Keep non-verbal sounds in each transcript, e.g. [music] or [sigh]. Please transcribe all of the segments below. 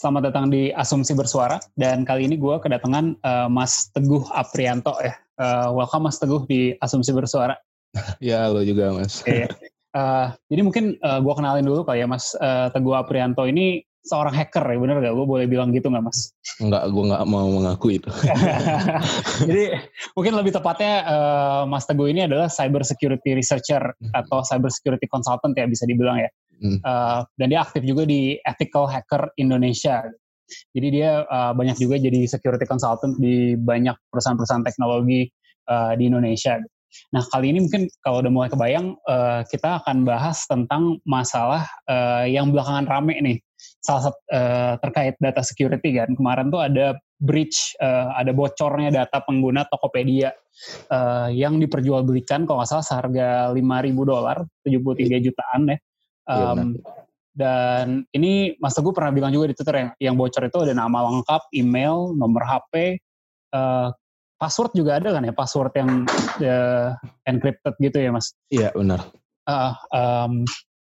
Selamat datang di Asumsi Bersuara dan kali ini gue kedatangan uh, Mas Teguh Aprianto ya. Uh, welcome Mas Teguh di Asumsi Bersuara. Ya lo juga Mas. Okay. Uh, jadi mungkin uh, gue kenalin dulu kali ya Mas uh, Teguh Aprianto ini seorang hacker ya bener gak? Gue boleh bilang gitu gak Mas? Enggak, gue gak mau mengaku itu. [laughs] jadi mungkin lebih tepatnya uh, Mas Teguh ini adalah cyber security researcher hmm. atau cyber security consultant ya bisa dibilang ya. Hmm. Uh, dan dia aktif juga di Ethical Hacker Indonesia. Jadi dia uh, banyak juga jadi security consultant di banyak perusahaan-perusahaan teknologi uh, di Indonesia. Nah kali ini mungkin kalau udah mulai kebayang uh, kita akan bahas tentang masalah uh, yang belakangan rame nih, salah satu uh, terkait data security kan. Kemarin tuh ada breach, uh, ada bocornya data pengguna Tokopedia uh, yang diperjualbelikan kalau nggak salah seharga 5.000 dolar, 73 jutaan ya. Um, dan ini Mas Teguh pernah bilang juga di Twitter yang, yang bocor itu ada nama lengkap, email, nomor HP, uh, password juga ada kan ya, password yang uh, encrypted gitu ya Mas? Iya benar. Uh, um,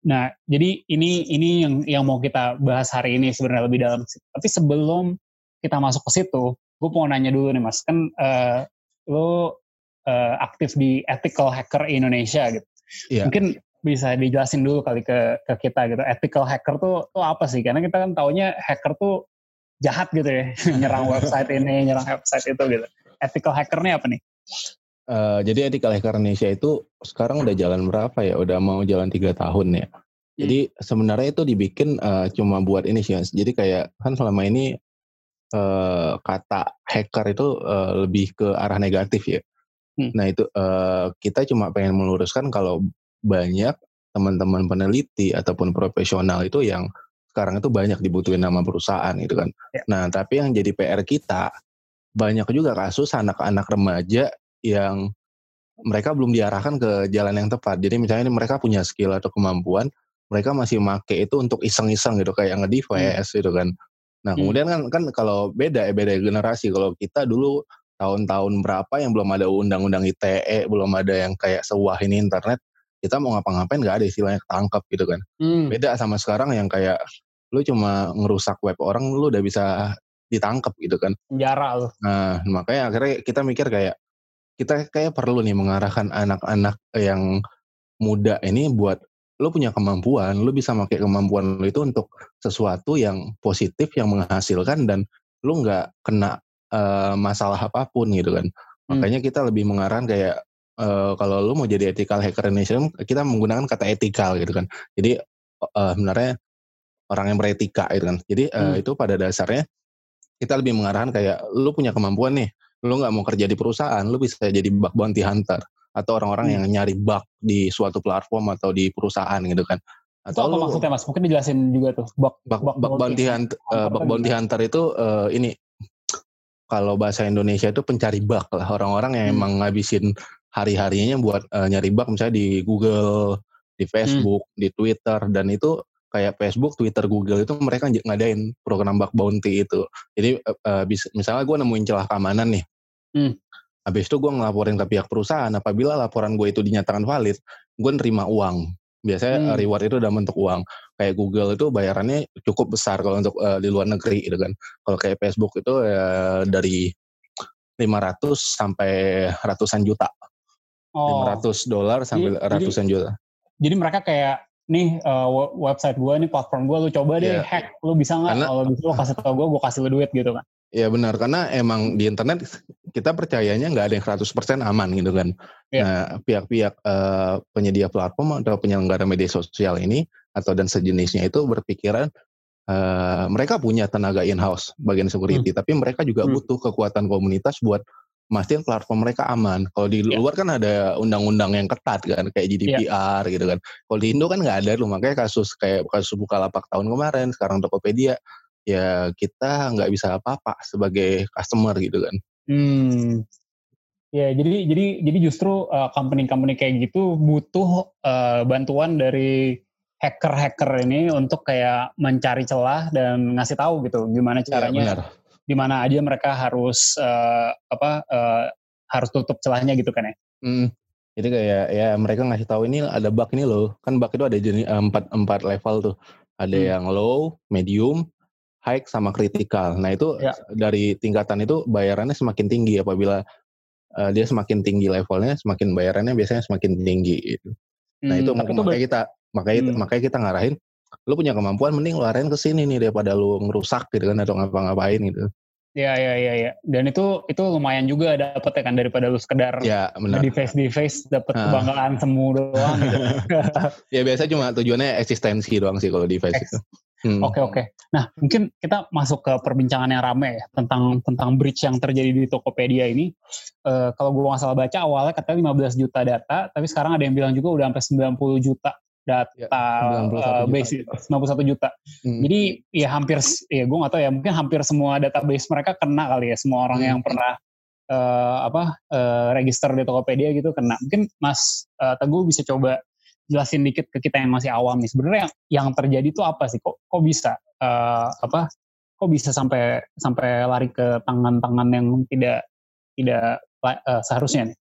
nah jadi ini ini yang yang mau kita bahas hari ini sebenarnya lebih dalam. Tapi sebelum kita masuk ke situ, gue mau nanya dulu nih Mas, kan uh, lo uh, aktif di Ethical Hacker Indonesia gitu. Iya. Mungkin bisa dijelasin dulu kali ke ke kita gitu. Ethical hacker tuh tuh apa sih? Karena kita kan taunya hacker tuh jahat gitu ya, [laughs] nyerang website ini, nyerang website itu gitu. Ethical hacker ini apa nih? Uh, jadi ethical hacker Indonesia itu sekarang udah jalan berapa ya? Udah mau jalan tiga tahun ya. Jadi hmm. sebenarnya itu dibikin uh, cuma buat ini sih, jadi kayak kan selama ini uh, kata hacker itu uh, lebih ke arah negatif ya. Hmm. Nah itu uh, kita cuma pengen meluruskan kalau banyak teman-teman peneliti ataupun profesional itu yang sekarang itu banyak dibutuhin nama perusahaan gitu kan. Ya. Nah, tapi yang jadi PR kita banyak juga kasus anak-anak remaja yang mereka belum diarahkan ke jalan yang tepat. Jadi misalnya ini mereka punya skill atau kemampuan, mereka masih make itu untuk iseng-iseng gitu kayak nge-device hmm. gitu kan. Nah, hmm. kemudian kan kan kalau beda ya beda generasi. Kalau kita dulu tahun-tahun berapa yang belum ada undang-undang ITE, belum ada yang kayak sewah ini internet, kita mau ngapa-ngapain nggak ada istilahnya ketangkep gitu kan. Hmm. Beda sama sekarang yang kayak lu cuma ngerusak web orang lu udah bisa ditangkap gitu kan. Penjara lu. Nah, makanya akhirnya kita mikir kayak kita kayak perlu nih mengarahkan anak-anak yang muda ini buat lu punya kemampuan, lu bisa pakai kemampuan lu itu untuk sesuatu yang positif yang menghasilkan dan lu nggak kena uh, masalah apa pun gitu kan. Hmm. Makanya kita lebih mengarahkan kayak uh, kalau lu mau jadi ethical hacker Indonesia kita menggunakan kata ethical gitu kan jadi uh, sebenarnya orang yang beretika gitu kan jadi uh, hmm. itu pada dasarnya kita lebih mengarahkan kayak lu punya kemampuan nih lu nggak mau kerja di perusahaan lu bisa jadi bug bounty hunter atau orang-orang hmm. yang nyari bug di suatu platform atau di perusahaan gitu kan atau apa lu, maksudnya mas mungkin dijelasin juga tuh bug bug, bug, bug bounty hunter uh, bug bounty hunter itu uh, ini kalau bahasa Indonesia itu pencari bug lah orang-orang yang hmm. emang ngabisin hari-harinya buat uh, nyari bug misalnya di Google, di hmm. Facebook, hmm. di Twitter dan itu kayak Facebook, Twitter, Google itu mereka ngadain program bug bounty itu. Jadi uh, bis, misalnya gue nemuin celah keamanan nih. Hmm. Habis itu gue ngelaporin ke pihak perusahaan. Apabila laporan gue itu dinyatakan valid, gue nerima uang. Biasanya hmm. reward itu dalam bentuk uang. Kayak Google itu bayarannya cukup besar kalau untuk uh, di luar negeri gitu kan. Kalau kayak Facebook itu uh, dari 500 sampai ratusan juta Oh. 500 dolar sampai jadi, ratusan jadi, juta. Jadi mereka kayak nih uh, website gue nih platform gue lu coba deh yeah. hack lu bisa nggak kalau bisa lu kasih tau gue gue kasih lu duit gitu kan Iya benar karena emang di internet kita percayanya nggak ada yang 100% aman gitu kan. Yeah. Nah pihak-pihak uh, penyedia platform atau penyelenggara media sosial ini atau dan sejenisnya itu berpikiran uh, mereka punya tenaga in-house bagian security, hmm. tapi mereka juga hmm. butuh kekuatan komunitas buat mastiin platform mereka aman. Kalau di yeah. luar kan ada undang-undang yang ketat kan, kayak GDPR yeah. gitu kan. Kalau di Indo kan nggak ada loh, makanya kasus kayak kasus Bukalapak tahun kemarin, sekarang Tokopedia, ya kita nggak bisa apa-apa sebagai customer gitu kan. Hmm. Ya, jadi jadi jadi justru uh, company-company kayak gitu butuh uh, bantuan dari hacker-hacker ini untuk kayak mencari celah dan ngasih tahu gitu gimana iya, caranya, ya, di mana aja mereka harus uh, apa uh, harus tutup celahnya gitu kan ya. Hmm. Jadi kayak ya mereka ngasih tahu ini ada bug ini loh. Kan bug itu ada jenis empat empat level tuh. Ada hmm. yang low, medium, high sama kritikal. Nah itu ya. dari tingkatan itu bayarannya semakin tinggi apabila uh, dia semakin tinggi levelnya, semakin bayarannya biasanya semakin tinggi. Gitu. Nah hmm, itu makanya kita makanya hmm. makanya kita ngarahin, lu punya kemampuan mending lu arahin ke sini nih daripada lu ngerusak gitu kan atau ngapa-ngapain gitu. Ya ya ya ya. Dan itu itu lumayan juga dapat ya kan daripada lu sekedar ya, benar. di face di face dapat kebanggaan semu doang gitu. [laughs] ya biasa cuma tujuannya eksistensi doang sih kalau di face itu. Hmm. Oke oke. Nah mungkin kita masuk ke perbincangan yang rame ya tentang tentang breach yang terjadi di Tokopedia ini. Uh, kalau gue nggak salah baca awalnya katanya 15 juta data, tapi sekarang ada yang bilang juga udah sampai 90 juta data ya, uh, base juta. 91 juta. Hmm. Jadi ya hampir ya gue nggak tahu ya mungkin hampir semua database mereka kena kali ya semua orang hmm. yang pernah uh, apa uh, register di Tokopedia gitu kena. Mungkin Mas uh, Teguh bisa coba jelasin dikit ke kita yang masih awam nih sebenarnya yang, yang terjadi itu apa sih kok kok bisa uh, apa kok bisa sampai sampai lari ke tangan-tangan yang tidak tidak uh, seharusnya nih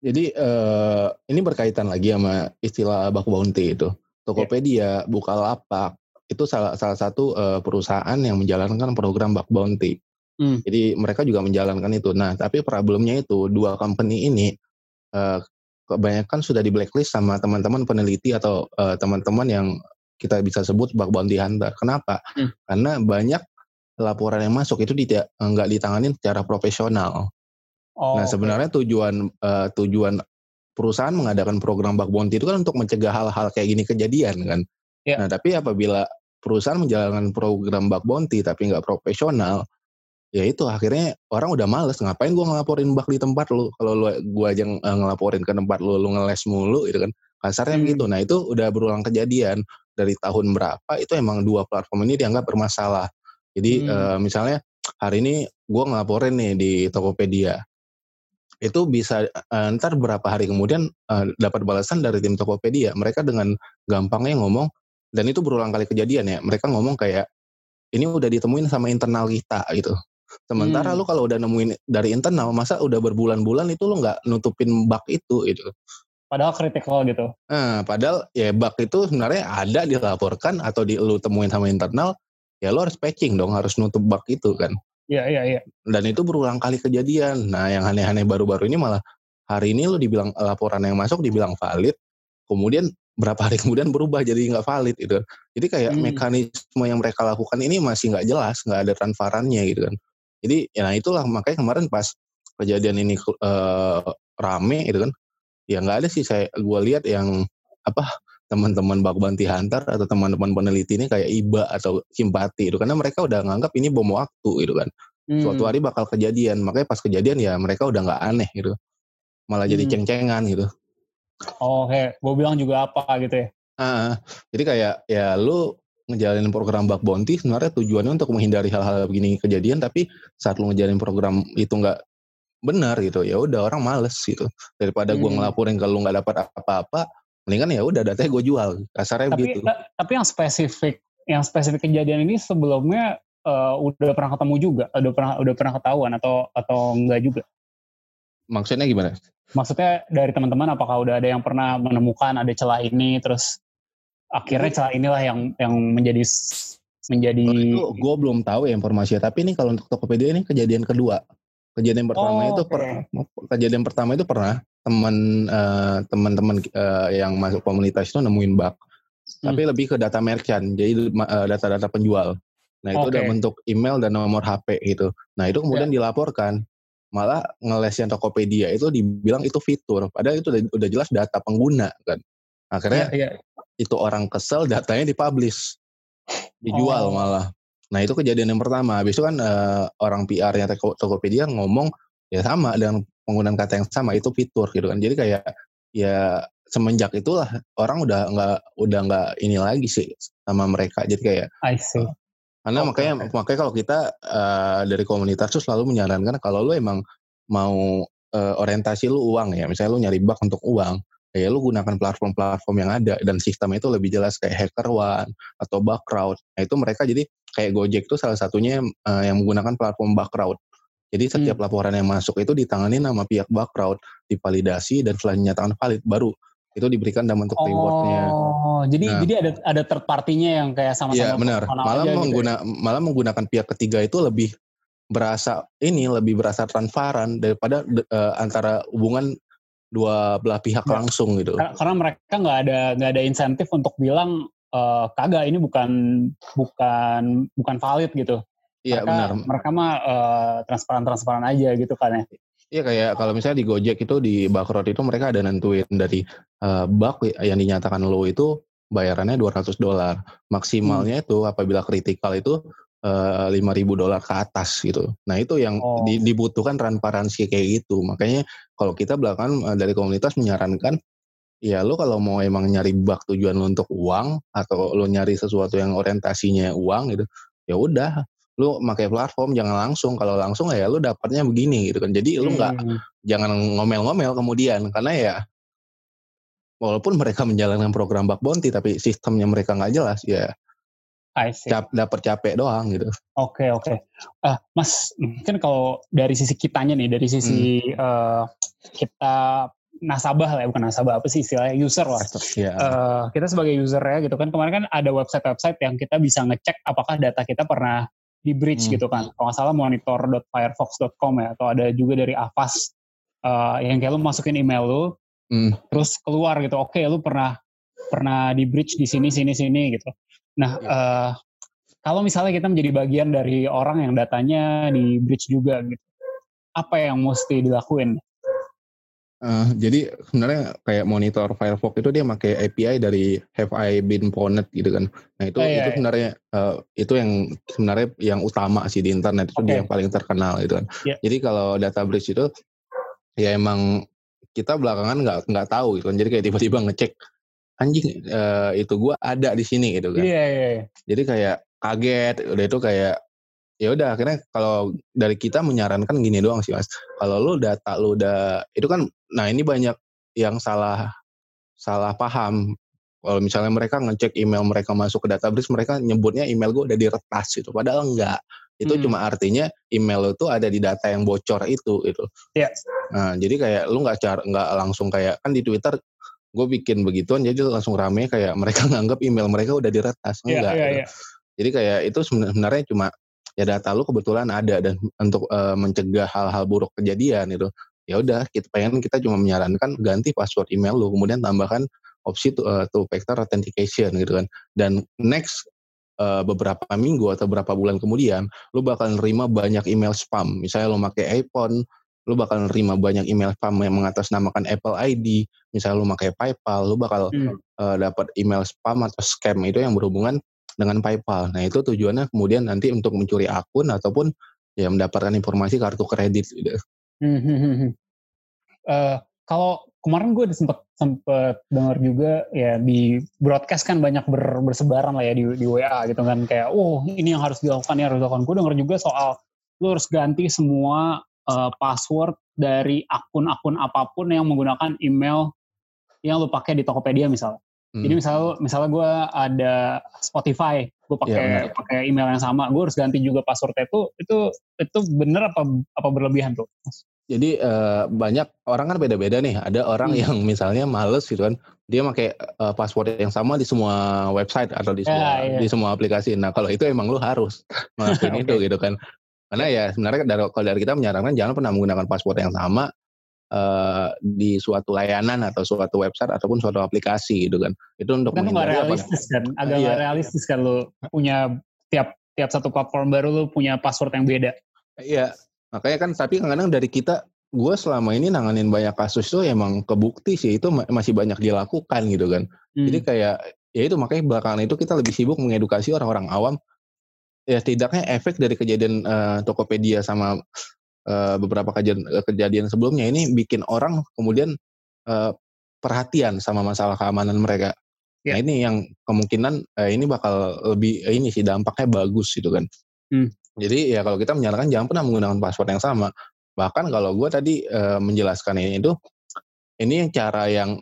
jadi uh, ini berkaitan lagi sama istilah bug bounty itu Tokopedia yeah. Bukalapak itu salah salah satu uh, perusahaan yang menjalankan program bug bounty hmm. jadi mereka juga menjalankan itu nah tapi problemnya itu dua company ini uh, kebanyakan sudah di blacklist sama teman-teman peneliti atau uh, teman-teman yang kita bisa sebut bug bounty hunter. Kenapa? Hmm. Karena banyak laporan yang masuk itu tidak nggak ditangani secara profesional. Oh, nah sebenarnya okay. tujuan uh, tujuan perusahaan mengadakan program bug bounty itu kan untuk mencegah hal-hal kayak gini kejadian kan. Yeah. Nah tapi apabila perusahaan menjalankan program bug bounty tapi nggak profesional, ya itu akhirnya orang udah males ngapain gua ngelaporin bak di tempat lu kalau lu gua aja uh, ngelaporin ke tempat lu lu ngeles mulu gitu kan kasarnya hmm. gitu nah itu udah berulang kejadian dari tahun berapa itu emang dua platform ini dianggap bermasalah jadi hmm. uh, misalnya hari ini gua ngelaporin nih di Tokopedia itu bisa uh, ntar berapa hari kemudian uh, dapat balasan dari tim Tokopedia mereka dengan gampangnya ngomong dan itu berulang kali kejadian ya mereka ngomong kayak ini udah ditemuin sama internal kita gitu Sementara hmm. lu kalau udah nemuin dari internal, masa udah berbulan-bulan itu lu nggak nutupin bug itu gitu. Padahal kritikal gitu. Nah, padahal ya bug itu sebenarnya ada dilaporkan atau di lu temuin sama internal, ya lu harus patching dong, harus nutup bug itu kan. Iya, iya, iya. Dan itu berulang kali kejadian. Nah, yang aneh-aneh baru-baru ini malah hari ini lu dibilang laporan yang masuk dibilang valid, kemudian berapa hari [laughs] kemudian berubah jadi nggak valid gitu. Jadi kayak hmm. mekanisme yang mereka lakukan ini masih nggak jelas, nggak ada transparannya gitu kan. Jadi ya nah itulah makanya kemarin pas kejadian ini uh, rame gitu kan, ya nggak ada sih saya gue lihat yang apa teman-teman bak banti hunter atau teman-teman peneliti ini kayak iba atau simpati itu karena mereka udah nganggap ini bom waktu gitu kan. Hmm. Suatu hari bakal kejadian, makanya pas kejadian ya mereka udah nggak aneh gitu. Malah hmm. jadi ceng-cengan gitu. Oh, kayak gue bilang juga apa gitu ya. Ah, jadi kayak ya lu ngejalanin program bug bounty sebenarnya tujuannya untuk menghindari hal-hal begini kejadian tapi saat lu ngejalanin program itu nggak benar gitu ya udah orang males gitu daripada hmm. gue ngelaporin kalau nggak dapat apa-apa mendingan ya udah datanya gue jual. Kasarnya tapi, gitu tapi yang spesifik yang spesifik kejadian ini sebelumnya uh, udah pernah ketemu juga? Udah pernah udah pernah ketahuan atau atau enggak juga? Maksudnya gimana? Maksudnya dari teman-teman apakah udah ada yang pernah menemukan ada celah ini terus akhirnya celah inilah yang yang menjadi menjadi oh, gue belum tahu ya informasinya. Tapi ini kalau untuk Tokopedia ini kejadian kedua kejadian pertama oh, itu okay. per, kejadian pertama itu pernah teman uh, teman-teman uh, yang masuk komunitas itu nemuin bug hmm. tapi lebih ke data merchant jadi uh, data-data penjual nah itu okay. udah bentuk email dan nomor HP gitu nah itu kemudian yeah. dilaporkan malah ngeles yang Tokopedia itu dibilang itu fitur padahal itu udah, udah jelas data pengguna kan akhirnya yeah, yeah itu orang kesel datanya dipublish dijual oh. malah nah itu kejadian yang pertama habis itu kan uh, orang PR-nya Tokopedia ngomong ya sama dengan penggunaan kata yang sama itu fitur gitu kan jadi kayak ya semenjak itulah orang udah nggak udah nggak ini lagi sih sama mereka jadi kayak I see. Karena okay. makanya makanya kalau kita uh, dari komunitas tuh selalu menyarankan kalau lu emang mau uh, orientasi lu uang ya, misalnya lu nyari bug untuk uang, ya lu gunakan platform-platform yang ada dan sistemnya itu lebih jelas kayak Hacker One atau Bugcrowd. Nah itu mereka jadi kayak Gojek itu salah satunya uh, yang menggunakan platform Bugcrowd. Jadi setiap hmm. laporan yang masuk itu ditangani nama pihak Bugcrowd, divalidasi dan setelah dinyatakan valid baru itu diberikan dalam bentuk oh, rewardnya. Oh, jadi nah, jadi ada ada third partinya yang kayak sama-sama. Iya benar. Malah gitu mengguna gitu. malah menggunakan pihak ketiga itu lebih berasa ini lebih berasa transparan daripada uh, antara hubungan dua belah pihak ya. langsung gitu. Karena, mereka nggak ada nggak ada insentif untuk bilang uh, kagak ini bukan bukan bukan valid gitu. Iya benar. Mereka mah uh, transparan transparan aja gitu kan ya. Iya kayak kalau misalnya di Gojek itu di Bakrot itu mereka ada nentuin dari uh, bug yang dinyatakan low itu bayarannya 200 dolar. Maksimalnya hmm. itu apabila kritikal itu uh, ribu dolar ke atas gitu. Nah, itu yang oh. di, dibutuhkan transparansi kayak gitu. Makanya kalau kita belakang uh, dari komunitas menyarankan ya lo kalau mau emang nyari bug tujuan lo untuk uang atau lo nyari sesuatu yang orientasinya uang gitu, ya udah lu pakai platform jangan langsung kalau langsung ya lu dapatnya begini gitu kan jadi lu nggak hmm. jangan ngomel-ngomel kemudian karena ya walaupun mereka menjalankan program bug bounty tapi sistemnya mereka nggak jelas ya cap, dapat capek doang gitu. Oke okay, oke. Okay. Uh, Mas mungkin kalau dari sisi kitanya nih dari sisi hmm. uh, kita nasabah lah ya bukan nasabah apa sih istilahnya user lah. Yeah. Uh, kita sebagai user ya gitu kan kemarin kan ada website-website yang kita bisa ngecek apakah data kita pernah di bridge hmm. gitu kan. Kalau nggak salah monitor.firefox.com ya atau ada juga dari Avast uh, yang kayak lu masukin email lu hmm. terus keluar gitu. Oke, okay, lu pernah pernah di bridge di sini sini sini gitu. Nah, ya. uh, kalau misalnya kita menjadi bagian dari orang yang datanya di bridge juga gitu. Apa yang mesti dilakuin? Uh, jadi sebenarnya kayak monitor Firefox itu dia pakai API dari Have I Been Pwned gitu kan. Nah itu oh, iya, itu iya. sebenarnya uh, itu yang sebenarnya yang utama sih di internet itu okay. dia yang paling terkenal gitu kan. Yeah. Jadi kalau data breach itu ya emang kita belakangan nggak nggak tahu gitu kan. Jadi kayak tiba-tiba ngecek anjing uh, itu gua ada di sini gitu kan. Iya yeah, iya. Yeah. Jadi kayak kaget udah itu kayak ya udah akhirnya kalau dari kita menyarankan gini doang sih mas kalau lu data lu udah itu kan nah ini banyak yang salah salah paham kalau misalnya mereka ngecek email mereka masuk ke database mereka nyebutnya email gue udah diretas gitu padahal enggak itu hmm. cuma artinya email itu ada di data yang bocor itu gitu yeah. nah jadi kayak lu nggak cara nggak langsung kayak kan di twitter gue bikin begituan jadi langsung rame kayak mereka [laughs] nganggap email mereka udah diretas iya, enggak yeah, yeah, gitu. yeah. jadi kayak itu sebenarnya cuma ya data lu kebetulan ada dan untuk uh, mencegah hal-hal buruk kejadian itu ya udah kita pengen kita cuma menyarankan ganti password email lu kemudian tambahkan opsi two, uh, two factor authentication gitu kan dan next uh, beberapa minggu atau beberapa bulan kemudian lu bakal nerima banyak email spam misalnya lu pakai iPhone lu bakal nerima banyak email spam yang mengatasnamakan Apple ID misalnya lu pakai PayPal lu bakal hmm. uh, dapat email spam atau scam itu yang berhubungan dengan PayPal. Nah itu tujuannya kemudian nanti untuk mencuri akun ataupun ya mendapatkan informasi kartu kredit gitu. Hmm, uh, kalau kemarin gue sempat sempat dengar juga ya di broadcast kan banyak ber, bersebaran lah ya di, di WA gitu kan kayak oh ini yang harus dilakukan ini harus dilakukan. Gue dengar juga soal lu harus ganti semua uh, password dari akun-akun apa pun yang menggunakan email yang lu pakai di Tokopedia misalnya. Hmm. Jadi misalnya misalnya gue ada Spotify, gue pakai ya, pakai email yang sama, gue harus ganti juga passwordnya itu itu itu bener apa apa berlebihan tuh? Jadi uh, banyak orang kan beda-beda nih. Ada orang hmm. yang misalnya males gitu kan, dia pakai uh, password yang sama di semua website atau di ya, semua ya, di semua aplikasi. Nah kalau itu emang lu harus [laughs] ngelakuin okay. itu gitu kan. Karena ya sebenarnya dari, kalau dari kita menyarankan jangan pernah menggunakan password yang sama uh, di suatu layanan atau suatu website ataupun suatu aplikasi gitu kan. Itu untuk kan nggak realistis kan, agak iya. realistis kan lo punya tiap tiap satu platform baru lo punya password yang beda. Iya, makanya kan tapi kadang-kadang dari kita gue selama ini nanganin banyak kasus tuh emang kebukti sih itu masih banyak dilakukan gitu kan. Hmm. Jadi kayak ya itu makanya belakangan itu kita lebih sibuk mengedukasi orang-orang awam ya tidaknya efek dari kejadian uh, Tokopedia sama uh, beberapa kejadian, eh, kejadian sebelumnya ini bikin orang kemudian uh, perhatian sama masalah keamanan mereka. Yeah. Nah ini yang kemungkinan eh, ini bakal lebih eh, ini sih dampaknya bagus gitu kan. Hmm. Jadi ya kalau kita menyarankan jangan pernah menggunakan password yang sama. Bahkan kalau gue tadi eh, menjelaskan ini itu ini yang cara yang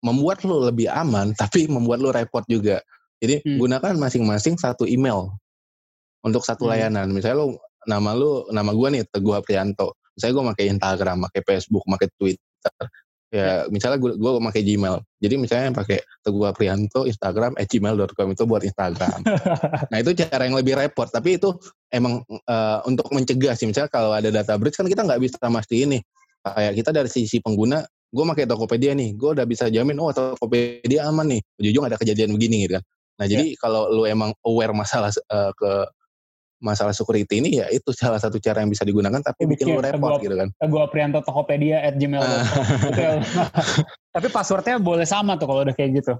membuat lo lebih aman [laughs] tapi membuat lo repot juga. Jadi hmm. gunakan masing-masing satu email untuk satu hmm. layanan. Misalnya lo nama lu nama gue nih Teguh Aprianto. Misalnya gue pakai Instagram, pakai Facebook, pakai Twitter. Ya misalnya gue gue pakai Gmail. Jadi misalnya pakai Teguh Aprianto Instagram at gmail.com itu buat Instagram. [laughs] Nah itu cara yang lebih repot. Tapi itu emang uh, untuk mencegah sih. Misalnya kalau ada data breach kan kita nggak bisa mesti ini kayak kita dari sisi pengguna gue pakai Tokopedia nih. Gue udah bisa jamin oh Tokopedia aman nih. Ujung ada kejadian begini gitu kan. Nah jadi ya. kalau lu emang aware masalah uh, ke masalah security ini ya itu salah satu cara yang bisa digunakan tapi bikin, bikin lu repot gitu kan. Gue Aprianto Tokopedia at gmail. [laughs] tapi passwordnya boleh sama tuh kalau udah kayak gitu.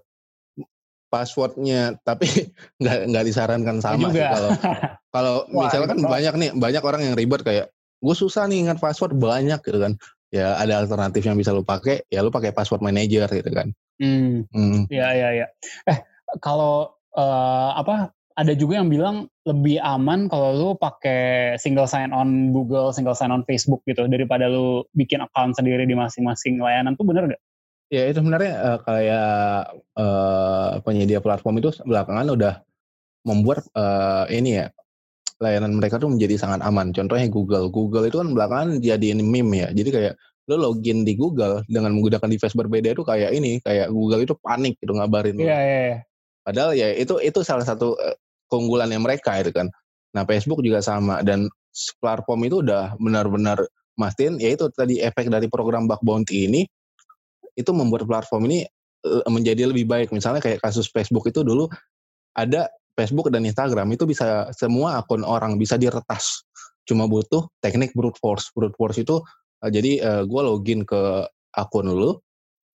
Passwordnya tapi [laughs] nggak nggak disarankan sama juga. sih kalau [laughs] kalau misalnya kan banyak nih banyak orang yang ribet kayak gue susah nih ingat password banyak gitu kan. Ya ada alternatif yang bisa lu pakai ya lu pakai password manager gitu kan. Hmm. hmm. Ya ya ya. Eh kalau uh, apa ada juga yang bilang lebih aman kalau lu pakai single sign on Google, single sign on Facebook gitu daripada lu bikin account sendiri di masing-masing layanan tuh bener gak? Ya itu sebenarnya uh, kayak uh, penyedia platform itu belakangan udah membuat uh, ini ya layanan mereka tuh menjadi sangat aman. Contohnya Google. Google itu kan belakangan jadi meme ya. Jadi kayak lo login di Google dengan menggunakan device berbeda itu kayak ini, kayak Google itu panik gitu ngabarin. Iya, iya, iya. Padahal ya itu itu salah satu keunggulannya mereka itu kan. Nah Facebook juga sama dan platform itu udah benar-benar mastiin yaitu tadi efek dari program bug bounty ini itu membuat platform ini eh, menjadi lebih baik. Misalnya kayak kasus Facebook itu dulu ada Facebook dan Instagram itu bisa semua akun orang bisa diretas. Cuma butuh teknik brute force. Brute force itu uh, jadi uh, eh, gue login ke akun lu,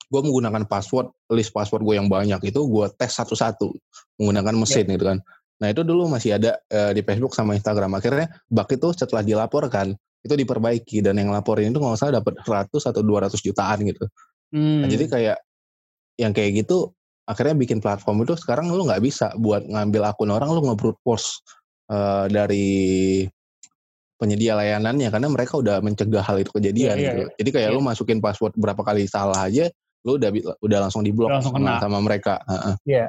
gue menggunakan password list password gue yang banyak itu gue tes satu-satu menggunakan mesin yeah. gitu kan. Nah itu dulu masih ada uh, di Facebook sama Instagram. Akhirnya bug itu setelah dilaporkan itu diperbaiki dan yang laporin itu nggak usah dapat 100 atau 200 jutaan gitu. Hmm. Nah, jadi kayak yang kayak gitu akhirnya bikin platform itu sekarang lu nggak bisa buat ngambil akun orang lu nge-brute force uh, dari penyedia layanannya karena mereka udah mencegah hal itu kejadian yeah, gitu. Yeah, Jadi kayak yeah. lu masukin password berapa kali salah aja lu udah udah langsung diblok sama, sama mereka. Iya. Yeah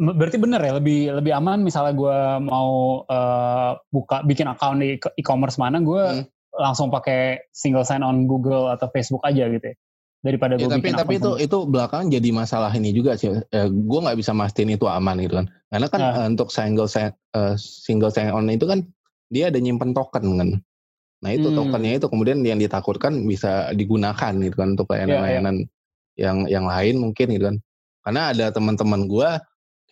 berarti bener ya lebih lebih aman misalnya gue mau uh, buka bikin account di e-commerce mana gue hmm. langsung pakai single sign on Google atau Facebook aja gitu ya daripada ya, gue tapi bikin tapi itu itu belakangan jadi masalah ini juga sih eh, gue nggak bisa mastiin itu aman gitu kan karena kan nah. uh, untuk single sign uh, single sign on itu kan dia ada nyimpen token kan nah itu hmm. tokennya itu kemudian yang ditakutkan bisa digunakan gitu kan untuk iya, iya. layanan-layanan ya, ya. yang yang lain mungkin gitu kan karena ada teman-teman gue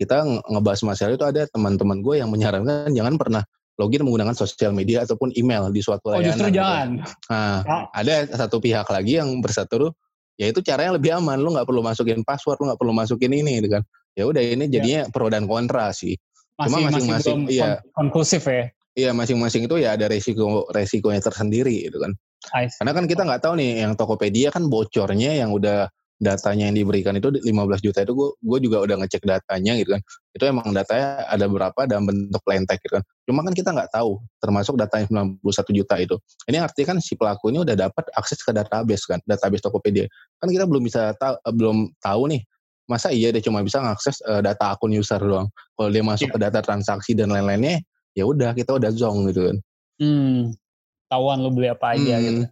kita ngebahas masalah itu ada teman-teman gue yang menyarankan jangan pernah login menggunakan sosial media ataupun email di suatu layanan. Oh justru gitu. jangan. Nah, oh. ada satu pihak lagi yang bersatu ya itu caranya lebih aman. Lu nggak perlu masukin password, lu nggak perlu masukin ini, gitu kan. Ya udah ini ya. jadinya pro dan kontra sih. Masih, Cuma masing-masing, iya. Konklusif ya. Iya masing-masing itu ya ada resiko resikonya tersendiri gitu kan. Karena kan kita nggak tahu nih yang Tokopedia kan bocornya yang udah datanya yang diberikan itu 15 juta itu gue gue juga udah ngecek datanya gitu kan. Itu emang datanya ada berapa dalam bentuk text gitu kan. Cuma kan kita nggak tahu termasuk data yang 91 juta itu. Ini artinya kan si pelaku ini udah dapat akses ke database kan database Tokopedia. Kan kita belum bisa tahu eh, belum tahu nih masa iya dia cuma bisa ngakses uh, data akun user doang. Kalau dia masuk yeah. ke data transaksi dan lain-lainnya ya udah kita udah zong gitu kan. Hmm. Tahuan lo beli apa aja hmm. gitu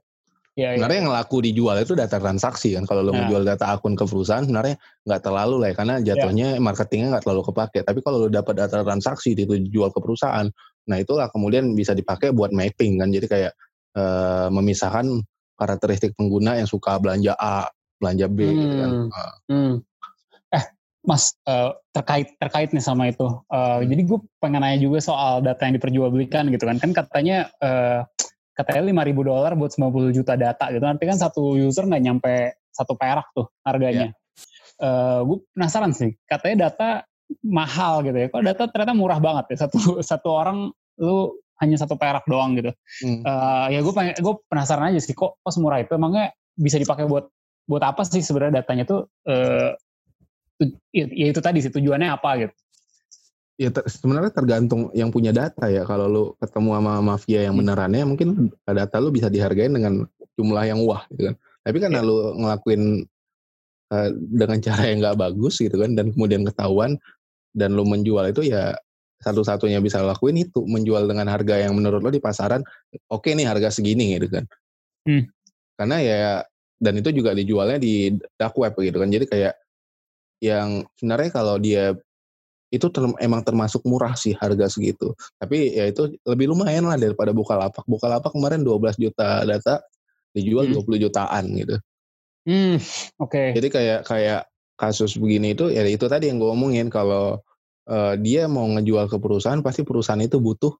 Ya, sebenarnya ya. yang laku dijual itu data transaksi kan. Kalau lo nah. menjual data akun ke perusahaan sebenarnya nggak terlalu lah ya, karena jatuhnya ya. marketingnya nggak terlalu kepake. Tapi kalau lo dapat data transaksi itu dijual ke perusahaan, nah itulah kemudian bisa dipakai buat mapping kan. Jadi kayak e, memisahkan karakteristik pengguna yang suka belanja A, belanja B hmm. gitu kan. Hmm. hmm. Eh, Mas uh, terkait terkait nih sama itu. Uh, jadi gue pengen nanya juga soal data yang diperjualbelikan gitu kan. Kan katanya uh, katanya lima ribu dolar buat 90 juta data gitu. Nanti kan satu user nggak nyampe satu perak tuh harganya. Yeah. Iya. Uh, gue penasaran sih, katanya data mahal gitu ya. Kok data ternyata murah banget ya. Satu satu orang lu hanya satu perak doang gitu. Hmm. Uh, ya gue pengen, gue penasaran aja sih kok kok semurah itu. Emangnya bisa dipakai buat buat apa sih sebenarnya datanya tuh uh, ya, ya itu tadi sih tujuannya apa gitu ya ter, sebenarnya tergantung yang punya data ya kalau lu ketemu sama mafia yang hmm. benerannya mungkin data lu bisa dihargain dengan jumlah yang wah gitu kan tapi karena ya. lu ngelakuin uh, dengan cara yang nggak bagus gitu kan dan kemudian ketahuan dan lu menjual itu ya satu-satunya bisa lakuin itu menjual dengan harga yang menurut lo di pasaran oke okay nih harga segini gitu kan hmm. karena ya dan itu juga dijualnya di dark web gitu kan jadi kayak yang sebenarnya kalau dia itu ter, emang termasuk murah sih harga segitu. Tapi ya itu lebih lumayan lah daripada Bukalapak. Bukalapak kemarin 12 juta data dijual hmm. 20 jutaan gitu. Hmm, oke. Okay. Jadi kayak kayak kasus begini itu ya itu tadi yang gue omongin kalau uh, dia mau ngejual ke perusahaan pasti perusahaan itu butuh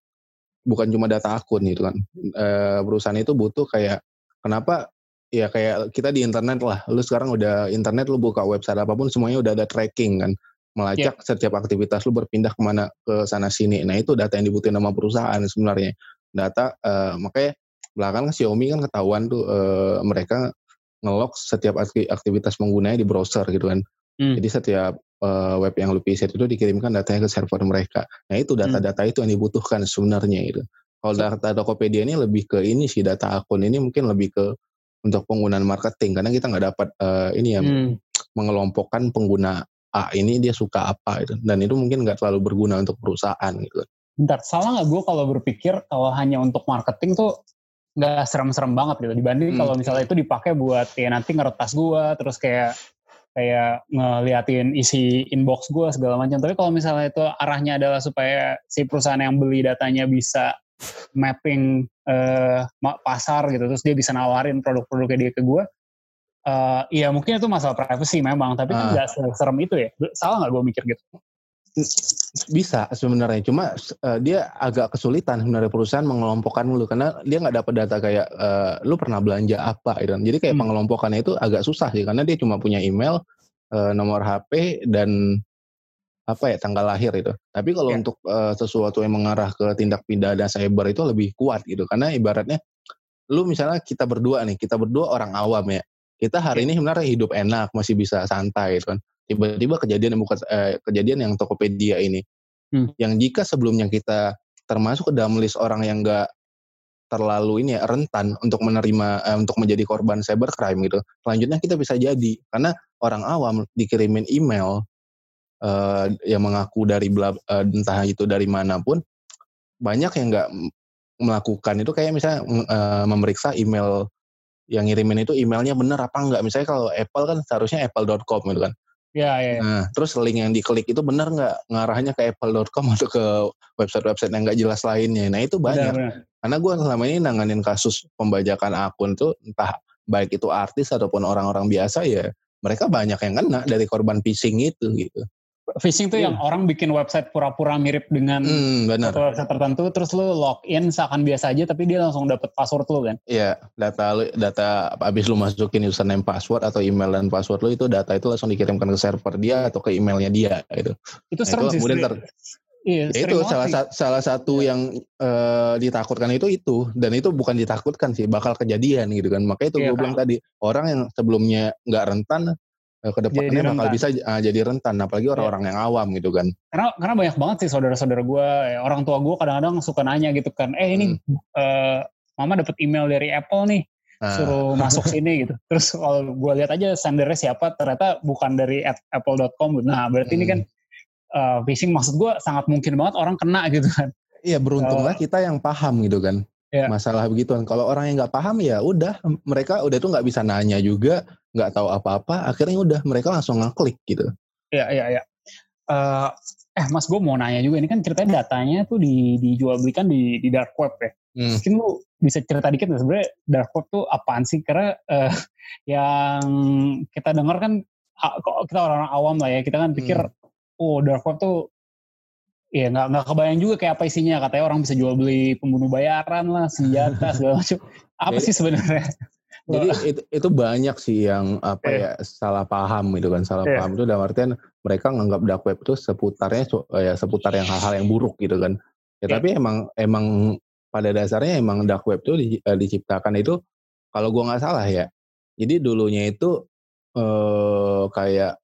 bukan cuma data akun gitu kan. Uh, perusahaan itu butuh kayak kenapa ya kayak kita di internet lah. Lu sekarang udah internet lu buka website apa pun semuanya udah ada tracking kan melacak yeah. setiap aktivitas lu berpindah ke mana ke sana sini. Nah itu data yang dibutuhin sama perusahaan sebenarnya. Data uh, makanya belakang Xiaomi kan ketahuan tuh uh, mereka ngelok setiap aktivitas penggunanya di browser gitu kan. Hmm. Jadi setiap uh, web yang lu visit itu dikirimkan datanya ke server mereka. Nah itu hmm. data-data itu yang dibutuhkan sebenarnya itu. Kalau data Tokopedia ini lebih ke ini sih data akun ini mungkin lebih ke untuk penggunaan marketing karena kita nggak dapat uh, ini ya hmm. mengelompokkan pengguna A ini dia suka apa itu dan itu mungkin nggak terlalu berguna untuk perusahaan gitu. Bentar, salah nggak gue kalau berpikir kalau hanya untuk marketing tuh nggak serem-serem banget gitu dibanding hmm. kalau misalnya itu dipakai buat ya nanti ngeretas gue terus kayak kayak ngeliatin isi inbox gue segala macam. Tapi kalau misalnya itu arahnya adalah supaya si perusahaan yang beli datanya bisa mapping uh, pasar gitu, terus dia bisa nawarin produk-produknya dia ke gue, uh, ya mungkin itu masalah privacy memang, tapi kan ah. nggak uh. serem itu ya. Salah nggak gue mikir gitu? Bisa sebenarnya, cuma uh, dia agak kesulitan sebenarnya perusahaan mengelompokkan lu karena dia nggak dapat data kayak uh, lu pernah belanja apa gitu. Jadi kayak hmm. pengelompokannya itu agak susah sih karena dia cuma punya email, uh, nomor HP dan apa ya tanggal lahir itu. Tapi kalau yeah. untuk uh, sesuatu yang mengarah ke tindak pidana cyber itu lebih kuat gitu karena ibaratnya lu misalnya kita berdua nih, kita berdua orang awam ya kita hari ini sebenarnya hidup enak masih bisa santai gitu kan. Tiba-tiba kejadian yang bukan eh, kejadian yang Tokopedia ini. Hmm. yang jika sebelumnya kita termasuk ke dalam list orang yang enggak terlalu ini ya rentan untuk menerima eh, untuk menjadi korban cybercrime gitu selanjutnya kita bisa jadi. Karena orang awam dikirimin email eh, yang mengaku dari bla, eh, entah itu dari mana pun banyak yang enggak melakukan. Itu kayak misalnya eh, memeriksa email yang ngirimin itu emailnya bener apa enggak. Misalnya kalau Apple kan seharusnya apple.com gitu kan. Iya, iya. iya. Nah, terus link yang diklik itu bener nggak ngarahnya ke apple.com atau ke website-website yang nggak jelas lainnya. Nah itu banyak. Benar, benar. Karena gue selama ini nanganin kasus pembajakan akun tuh entah baik itu artis ataupun orang-orang biasa ya mereka banyak yang kena dari korban phishing itu gitu. Phishing tuh yeah. yang orang bikin website pura-pura mirip dengan hmm, benar. website tertentu, terus lu login seakan biasa aja, tapi dia langsung dapet password lu kan? Iya, data lu, data abis lu masukin username password atau email dan password lu itu data itu langsung dikirimkan ke server dia atau ke emailnya dia gitu. Itu nah, serem sih. Kemudian ter, Iya, ya itu salah, sa salah satu yeah. yang uh, ditakutkan itu itu dan itu bukan ditakutkan sih bakal kejadian gitu kan makanya itu yeah, gue bilang tadi orang yang sebelumnya nggak rentan Eh, ke depannya bakal bisa uh, jadi rentan apalagi iya. orang-orang yeah. yang awam gitu kan karena karena banyak banget sih saudara-saudara gue ya, orang tua gue kadang-kadang suka nanya gitu kan eh ini hmm. uh, mama dapat email dari Apple nih ah. suruh masuk [laughs] sini gitu terus kalau gue lihat aja sendernya siapa ternyata bukan dari apple.com nah berarti hmm. ini kan uh, phishing maksud gue sangat mungkin banget orang kena gitu kan iya beruntunglah uh, kita yang paham gitu kan yeah. masalah begituan. Kalau orang yang nggak paham ya udah mereka udah tuh nggak bisa nanya juga, nggak tahu apa-apa, akhirnya udah mereka langsung ngeklik gitu. Iya iya iya. Uh, eh Mas gue mau nanya juga ini kan ceritanya datanya tuh di, dijual belikan di, di dark web ya. Hmm. Mungkin lu bisa cerita dikit nggak sebenarnya dark web tuh apaan sih? Karena uh, yang kita dengar kan kita orang-orang awam lah ya, kita kan pikir hmm. oh dark web tuh Iya nggak nggak kebayang juga kayak apa isinya katanya orang bisa jual beli pembunuh bayaran lah senjata segala macam apa jadi, sih sebenarnya jadi itu, itu banyak sih yang apa yeah. ya salah paham gitu kan salah yeah. paham itu dalam artian mereka nganggap dark web itu seputarnya ya seputar yang hal-hal yang buruk gitu kan ya yeah. tapi emang emang pada dasarnya emang dark web itu di, uh, diciptakan itu kalau gua nggak salah ya jadi dulunya itu uh, kayak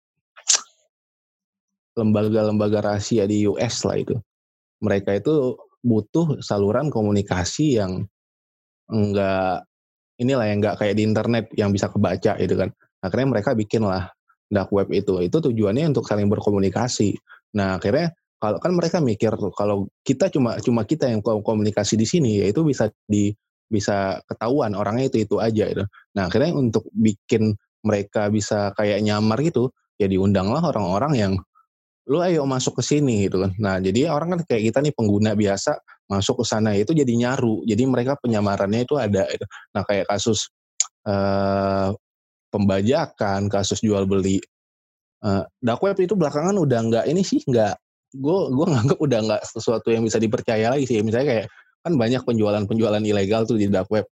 lembaga-lembaga rahasia di US lah itu. Mereka itu butuh saluran komunikasi yang enggak inilah yang enggak kayak di internet yang bisa kebaca gitu kan. Akhirnya mereka bikin lah dark web itu. Itu tujuannya untuk saling berkomunikasi. Nah akhirnya kalau kan mereka mikir kalau kita cuma cuma kita yang komunikasi di sini ya itu bisa di bisa ketahuan orangnya itu itu aja gitu. Nah akhirnya untuk bikin mereka bisa kayak nyamar gitu ya diundanglah orang-orang yang lu ayo masuk ke sini gitu kan. Nah, jadi orang kan kayak kita nih pengguna biasa masuk ke sana itu jadi nyaru. Jadi mereka penyamarannya itu ada gitu. Nah, kayak kasus uh, pembajakan, kasus jual beli dark web itu belakangan udah nggak ini sih nggak gue gue [laughs] nganggap udah nggak sesuatu yang bisa dipercaya lagi sih. Misalnya kayak kan banyak penjualan-penjualan ilegal tuh di dark web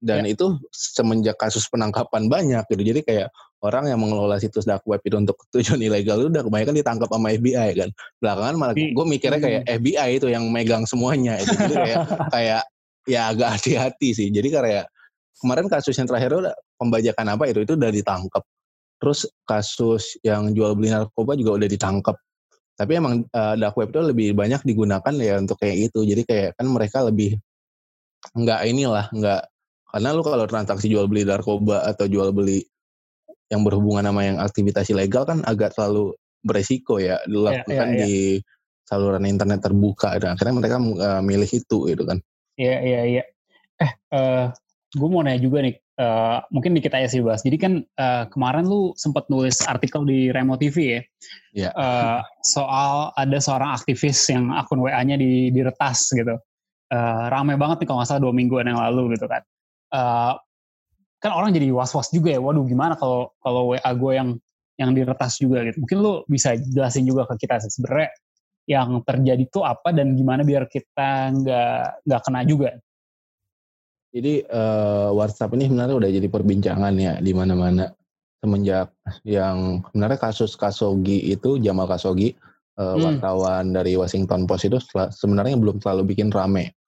dan ya. itu semenjak kasus penangkapan banyak gitu. Jadi kayak orang yang mengelola situs dark web itu untuk [laughs] tujuan ilegal itu udah kebanyakan ditangkap sama FBI kan. Belakangan malah gue mikirnya kayak hmm. FBI itu yang megang semuanya itu. Jadi kayak [laughs] kayak ya agak hati-hati sih. Jadi kayak kemarin kasus yang terakhir udah pembajakan apa itu itu udah ditangkap. Terus kasus yang jual beli narkoba juga udah ditangkap. Tapi emang uh, dark web itu lebih banyak digunakan ya untuk kayak itu. Jadi kayak kan mereka lebih nggak inilah nggak karena lu kalau transaksi jual beli narkoba atau jual beli yang berhubungan sama yang aktivitas ilegal kan agak selalu beresiko ya dilakukan yeah, yeah, yeah. di saluran internet terbuka dan akhirnya mereka uh, milih itu gitu kan. Iya yeah, iya yeah, iya. Yeah. Eh uh, gue mau nanya juga nih uh, mungkin dikit aja sih bahas. Jadi kan uh, kemarin lu sempat nulis artikel di Remo TV ya. Iya. Yeah. Uh, soal ada seorang aktivis yang akun WA-nya di diretas gitu. Uh, rame banget nih kalau nggak salah dua mingguan yang lalu gitu kan. Uh, kan orang jadi was-was juga ya. Waduh gimana kalau kalau WA gue yang yang diretas juga gitu. Mungkin lu bisa jelasin juga ke kita sebenarnya yang terjadi itu apa dan gimana biar kita nggak nggak kena juga. Jadi uh, WhatsApp ini sebenarnya udah jadi perbincangan ya di mana-mana semenjak yang sebenarnya kasus Kasogi itu Jamal Kasogi uh, hmm. wartawan dari Washington Post itu sebenarnya belum terlalu bikin rame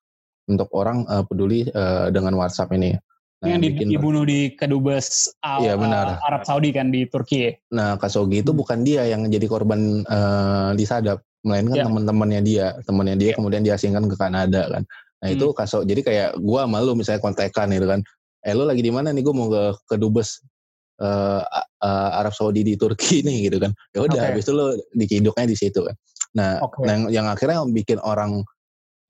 untuk orang uh, peduli uh, dengan WhatsApp ini. Nah, yang bikin, dibunuh di kedubes iya, benar. Arab Saudi kan di Turki. Nah, Kasogi itu hmm. bukan dia yang jadi korban uh, disadap, melainkan yeah. teman-temannya dia, temannya dia yeah. kemudian diasingkan ke Kanada kan. Nah hmm. itu Kaso, jadi kayak gua malu misalnya kontekan gitu kan, eh lu lagi di mana nih? Gue mau ke kedubes uh, uh, Arab Saudi di Turki [laughs] nih gitu kan. Ya udah, okay. habis itu lu dikiduknya di situ kan. Nah, okay. yang, yang akhirnya bikin orang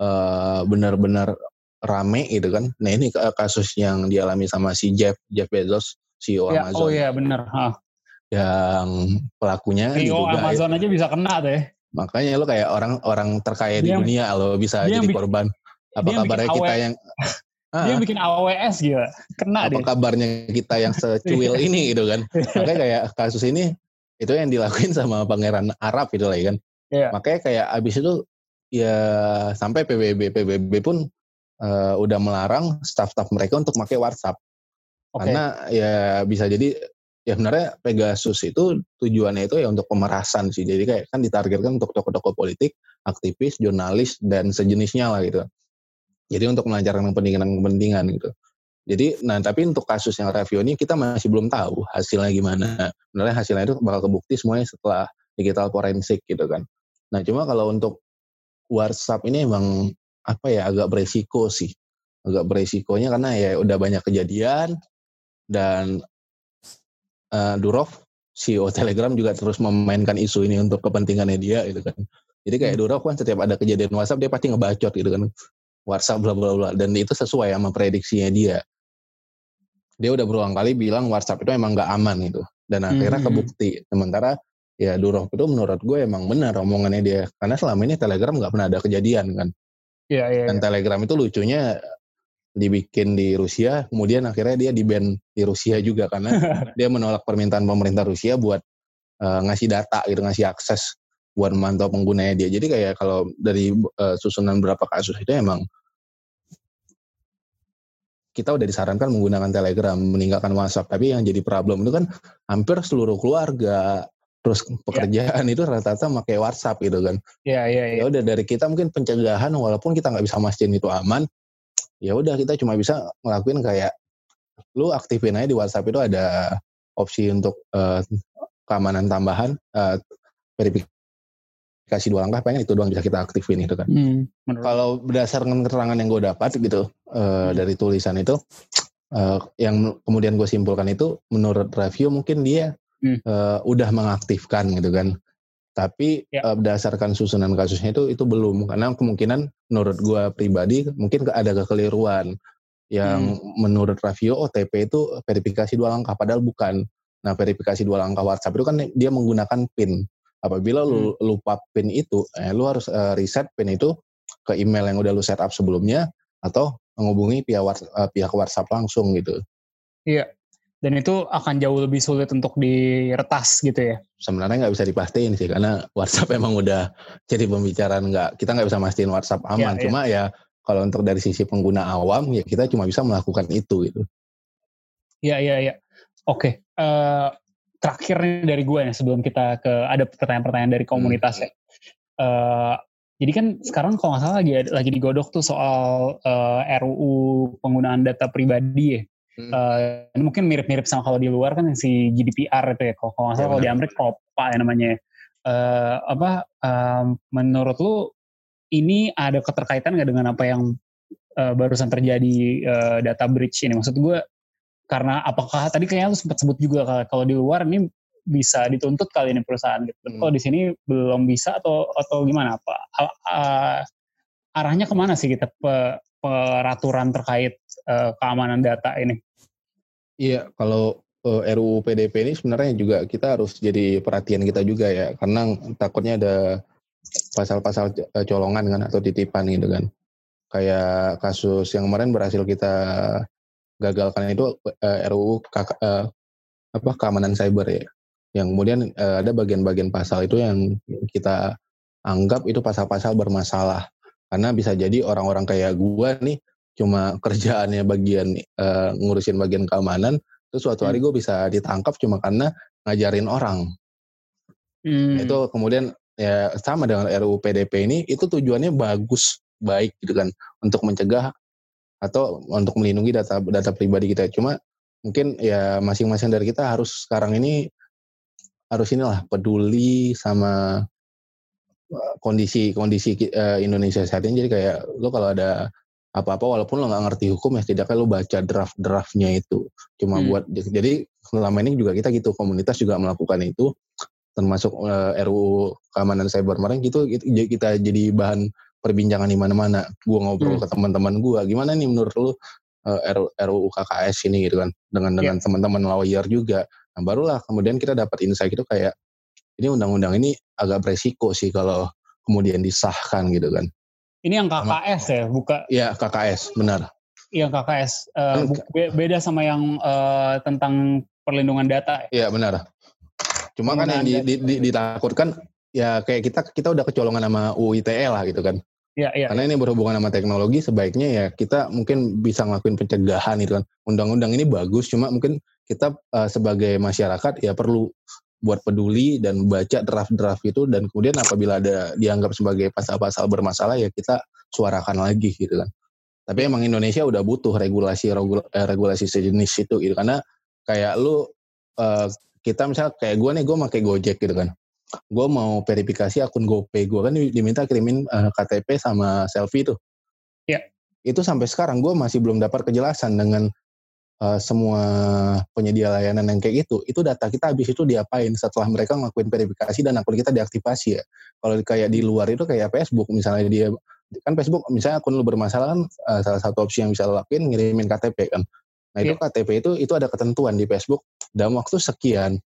uh, benar-benar rame gitu kan. Nah ini kasus yang dialami sama si Jeff Jeff Bezos, CEO ya, Amazon. Oh iya benar. Yang pelakunya CEO juga, Amazon ya. aja bisa kena deh. Makanya lo kayak orang-orang terkaya dia, di dunia lo bisa jadi bikin, korban. Apa kabarnya kita yang [laughs] dia bikin AWS gitu, kena apa deh. kabarnya kita yang secuil [laughs] ini gitu kan. Makanya kayak kasus ini itu yang dilakuin sama pangeran Arab gitu lah ya kan. Yeah. Makanya kayak abis itu ya sampai PBB PBB pun uh, udah melarang staff-staff mereka untuk pakai WhatsApp. Okay. Karena ya bisa jadi ya sebenarnya Pegasus itu tujuannya itu ya untuk pemerasan sih. Jadi kayak kan ditargetkan untuk tokoh-tokoh politik, aktivis, jurnalis dan sejenisnya lah gitu. Jadi untuk melancarkan kepentingan-kepentingan gitu. Jadi, nah tapi untuk kasus yang review ini kita masih belum tahu hasilnya gimana. Sebenarnya hasilnya itu bakal kebukti semuanya setelah digital forensik gitu kan. Nah cuma kalau untuk WhatsApp ini emang apa ya agak beresiko sih. Agak beresikonya karena ya udah banyak kejadian dan uh, Durov CEO Telegram juga terus memainkan isu ini untuk kepentingannya dia gitu kan. Jadi kayak hmm. Durov kan setiap ada kejadian WhatsApp dia pasti ngebacot gitu kan. WhatsApp bla bla bla dan itu sesuai sama prediksinya dia. Dia udah berulang kali bilang WhatsApp itu emang nggak aman gitu. Dan akhirnya hmm. kebukti. Sementara ya Durov itu menurut gue emang benar omongannya dia karena selama ini Telegram nggak pernah ada kejadian kan Iya, iya. Dan iya. Telegram itu lucunya dibikin di Rusia, kemudian akhirnya dia di ban di Rusia juga karena [laughs] dia menolak permintaan pemerintah Rusia buat uh, ngasih data gitu, ngasih akses buat memantau penggunanya dia. Jadi kayak kalau dari uh, susunan berapa kasus itu emang kita udah disarankan menggunakan Telegram, meninggalkan WhatsApp. Tapi yang jadi problem itu kan hampir seluruh keluarga, terus iya. pekerjaan yeah. itu rata-rata pakai WhatsApp gitu kan. Iya yeah, iya. Yeah, yeah. Ya udah dari kita mungkin pencegahan walaupun kita nggak bisa mastiin itu aman, ya udah kita cuma bisa ngelakuin kayak lu aktifin aja di WhatsApp itu ada opsi untuk uh, keamanan tambahan, uh, verifikasi verifikasi dua langkah pengen itu doang bisa kita aktifin itu kan. Hmm, Kalau berdasarkan keterangan yang gue dapat gitu uh, hmm. dari tulisan itu uh, yang kemudian gue simpulkan itu menurut review mungkin dia hmm. uh, udah mengaktifkan gitu kan. Tapi ya. uh, berdasarkan susunan kasusnya itu itu belum karena kemungkinan menurut gue pribadi mungkin ada kekeliruan yang hmm. menurut review OTP itu verifikasi dua langkah padahal bukan. Nah verifikasi dua langkah WhatsApp itu kan dia menggunakan PIN. Apabila lu hmm. lupa PIN itu, eh, lu harus uh, reset PIN itu ke email yang udah lu set up sebelumnya atau menghubungi pihak uh, pihak WhatsApp langsung gitu. Iya. Dan itu akan jauh lebih sulit untuk diretas gitu ya? Sebenarnya nggak bisa dipastiin sih karena WhatsApp [laughs] emang udah jadi pembicaraan nggak kita nggak bisa mastiin WhatsApp aman. Ya, Cuma ya. ya kalau untuk dari sisi pengguna awam ya kita cuma bisa melakukan itu gitu. Iya iya iya. Oke. Uh, terakhir nih dari gue nih sebelum kita ke ada pertanyaan-pertanyaan dari komunitas hmm. ya. Uh, jadi kan sekarang kalau nggak salah lagi lagi digodok tuh soal uh, eh, RUU penggunaan data pribadi ya. Hmm. Uh, ini mungkin mirip-mirip sama kalau di luar kan si GDPR itu ya. Kalau nggak salah kalau di Amerika COPPA ya namanya. Uh, apa um, menurut lu ini ada keterkaitan nggak dengan apa yang uh, barusan terjadi uh, data breach ini? Maksud gue karena apakah tadi kayaknya lu sempat sebut juga kalau di luar ini bisa dituntut kali ini perusahaan gitu. Hmm. Kalau di sini belum bisa atau atau gimana Pak? Uh, arahnya ke mana sih kita pe, peraturan terkait uh, keamanan data ini? Iya, kalau uh, eh, RUU PDP ini sebenarnya juga kita harus jadi perhatian kita juga ya, karena takutnya ada pasal-pasal colongan kan atau titipan gitu kan. Kayak kasus yang kemarin berhasil kita gagalkan itu uh, eh, RUU uh, eh, apa keamanan cyber ya yang kemudian uh, ada bagian-bagian pasal itu yang kita anggap itu pasal-pasal bermasalah karena bisa jadi orang-orang kayak gua nih cuma kerjaannya bagian uh, ngurusin bagian keamanan terus suatu hari hmm. gue bisa ditangkap cuma karena ngajarin orang hmm. itu kemudian ya sama dengan RUU PDP ini itu tujuannya bagus baik gitu kan untuk mencegah atau untuk melindungi data data pribadi kita. Cuma mungkin ya masing-masing dari kita harus sekarang ini harus inilah peduli sama kondisi kondisi uh, Indonesia saat ini. Jadi kayak lo kalau ada apa-apa walaupun lo nggak ngerti hukum ya setidaknya lo baca draft draftnya itu cuma hmm. buat jadi selama ini juga kita gitu komunitas juga melakukan itu termasuk uh, eh, RUU keamanan cyber kemarin gitu kita jadi bahan perbincangan di mana-mana. Gue ngobrol hmm. ke teman-teman gue, gimana nih menurut lu uh, eh, RUU KKS ini gitu kan, dengan dengan yeah. teman-teman lawyer juga. Nah barulah kemudian kita dapat insight itu kayak ini undang-undang ini agak beresiko sih kalau kemudian disahkan gitu kan. Ini yang KKS ya, buka? Iya KKS, benar. Yang KKS, uh, beda sama yang uh, tentang perlindungan data. Iya benar. Cuma kan yang di, di, di, ditakutkan ya kayak kita kita udah kecolongan sama UITE lah gitu kan. Ya, ya, Karena ini berhubungan sama teknologi, sebaiknya ya kita mungkin bisa ngelakuin pencegahan itu kan. Undang-undang ini bagus, cuma mungkin kita uh, sebagai masyarakat ya perlu buat peduli dan baca draft-draft itu dan kemudian apabila ada dianggap sebagai pasal-pasal bermasalah ya kita suarakan lagi gitu kan. Tapi emang Indonesia udah butuh regulasi eh, regulasi sejenis itu gitu karena kayak lu uh, kita misalnya kayak gue nih gue pakai Gojek gitu kan gue mau verifikasi akun GoPay gue kan diminta kirimin uh, eh, KTP sama selfie tuh. Iya. Itu sampai sekarang gue masih belum dapat kejelasan dengan uh, semua penyedia layanan yang kayak gitu. Itu data kita habis itu diapain setelah mereka ngelakuin verifikasi dan akun kita diaktifasi ya. Kalau kayak di luar itu kayak Facebook misalnya dia kan Facebook misalnya akun lu bermasalah kan uh, salah satu opsi yang bisa lo lakuin ngirimin KTP kan. Nah itu yeah. KTP itu itu ada ketentuan di Facebook dalam waktu sekian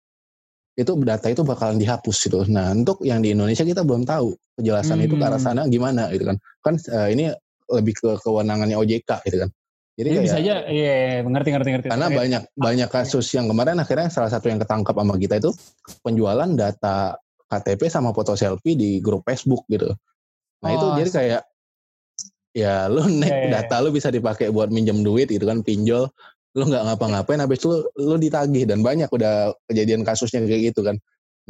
itu data itu bakalan dihapus gitu. Nah untuk yang di Indonesia kita belum tahu kejelasan hmm. itu ke arah hmm. sana gimana gitu kan. Kan uh, ini lebih ke kewenangannya OJK gitu kan. Jadi kayak, bisa aja, iya, iya mengerti, ngerti, ngerti. Karena banyak banyak kasus yang kemarin akhirnya salah satu yang ketangkap sama kita itu penjualan data KTP sama foto selfie di grup Facebook gitu. Nah oh, itu jadi kayak ya lu nek yeah, yeah. data lu bisa dipakai buat minjem duit gitu kan pinjol lu nggak ngapa-ngapain habis itu lu, ditagih dan banyak udah kejadian kasusnya kayak gitu kan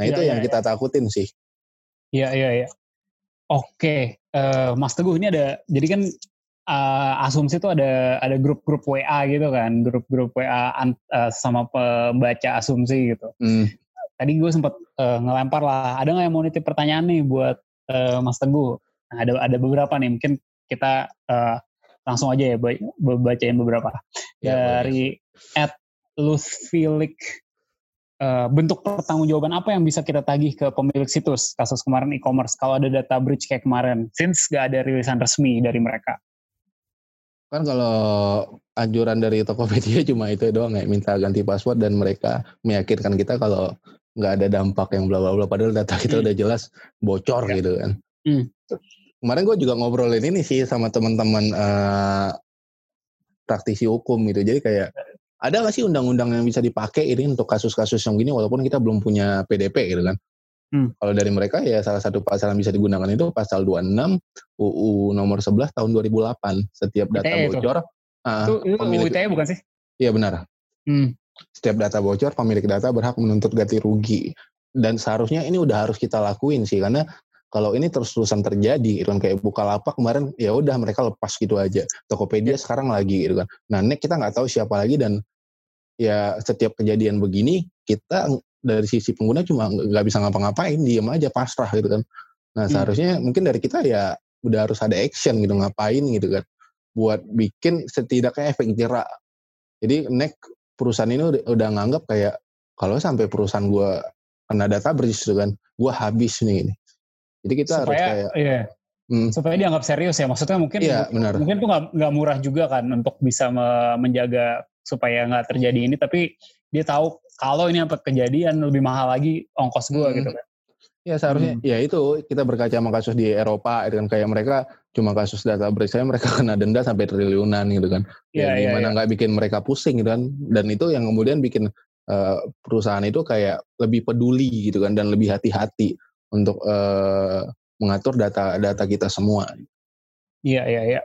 nah itu ya, yang ya, kita takutin sih iya iya iya oke uh, Mas Teguh ini ada jadi kan uh, asumsi itu ada ada grup-grup WA gitu kan. Grup-grup WA uh, sama pembaca asumsi gitu. Hmm. tadi gue sempat uh, ngelempar lah. Ada nggak yang mau nitip pertanyaan nih buat uh, Mas Teguh. Nah, ada ada beberapa nih. Mungkin kita uh, langsung aja ya bacain beberapa. Ya, dari at Lutfilik uh, bentuk pertanggungjawaban apa yang bisa kita tagih ke pemilik situs kasus kemarin e-commerce? Kalau ada data breach kayak kemarin since gak ada rilisan resmi dari mereka kan kalau anjuran dari Tokopedia [laughs] cuma itu doang ya minta ganti password dan mereka meyakinkan kita kalau nggak ada dampak yang bla bla bla padahal data kita hmm. udah jelas bocor ya. gitu kan. Hmm. Kemarin gue juga ngobrolin ini sih sama teman-teman uh, praktisi hukum gitu. Jadi kayak ada nggak sih undang-undang yang bisa dipakai ini untuk kasus-kasus yang gini walaupun kita belum punya PDP gitu kan. Hmm. Kalau dari mereka ya salah satu pasal yang bisa digunakan itu pasal 26 UU nomor 11 tahun 2008. Setiap data ITE bocor. Itu, uh, itu, itu pemilik, bukan sih? Iya benar. Hmm. Setiap data bocor, pemilik data berhak menuntut ganti rugi. Dan seharusnya ini udah harus kita lakuin sih, karena kalau ini terus-terusan terjadi, gitu kan kayak lapak kemarin, ya udah mereka lepas gitu aja. Tokopedia ya. sekarang lagi, gitu kan. Nah, next kita nggak tahu siapa lagi dan ya setiap kejadian begini kita dari sisi pengguna cuma nggak bisa ngapa-ngapain, diem aja pasrah gitu kan. Nah, hmm. seharusnya mungkin dari kita ya udah harus ada action gitu ngapain gitu kan buat bikin setidaknya efek jerak. Jadi next perusahaan ini udah, udah nganggap kayak kalau sampai perusahaan gue kena data breach gitu kan, gue habis nih. Jadi kita supaya, harus kayak iya. Hmm. supaya dianggap serius ya. Maksudnya mungkin iya, benar. mungkin tuh nggak murah juga kan untuk bisa me menjaga supaya nggak terjadi ini. Tapi dia tahu kalau ini apa kejadian lebih mahal lagi ongkos gue hmm. gitu kan. Ya seharusnya hmm. ya itu kita berkaca sama kasus di Eropa dengan kayak mereka cuma kasus data breach saya [laughs] mereka kena denda sampai triliunan gitu kan. Ya, ya gimana iya. nggak ya. bikin mereka pusing gitu kan dan itu yang kemudian bikin uh, perusahaan itu kayak lebih peduli gitu kan dan lebih hati-hati untuk uh, mengatur data-data kita semua. Iya iya iya.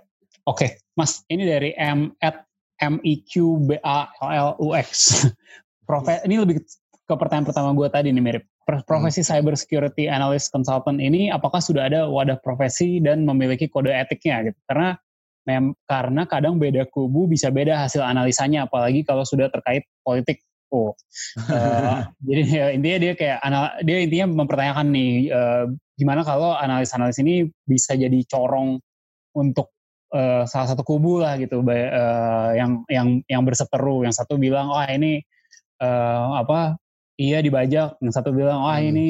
Oke, Mas, ini dari M at M I Q B A L U X. [laughs] Profe ini lebih ke pertanyaan pertama gue tadi nih mirip. Profesi hmm. cyber security analyst consultant ini apakah sudah ada wadah profesi dan memiliki kode etiknya gitu? Karena mem karena kadang beda kubu bisa beda hasil analisanya apalagi kalau sudah terkait politik. Oh. Uh, [laughs] jadi ya, intinya dia kayak anal dia intinya mempertanyakan nih uh, gimana kalau analis-analis ini bisa jadi corong untuk uh, salah satu kubu lah gitu. Uh, yang yang yang berseteru. Yang satu bilang oh ini uh, apa iya dibajak. Yang satu bilang wah hmm. ini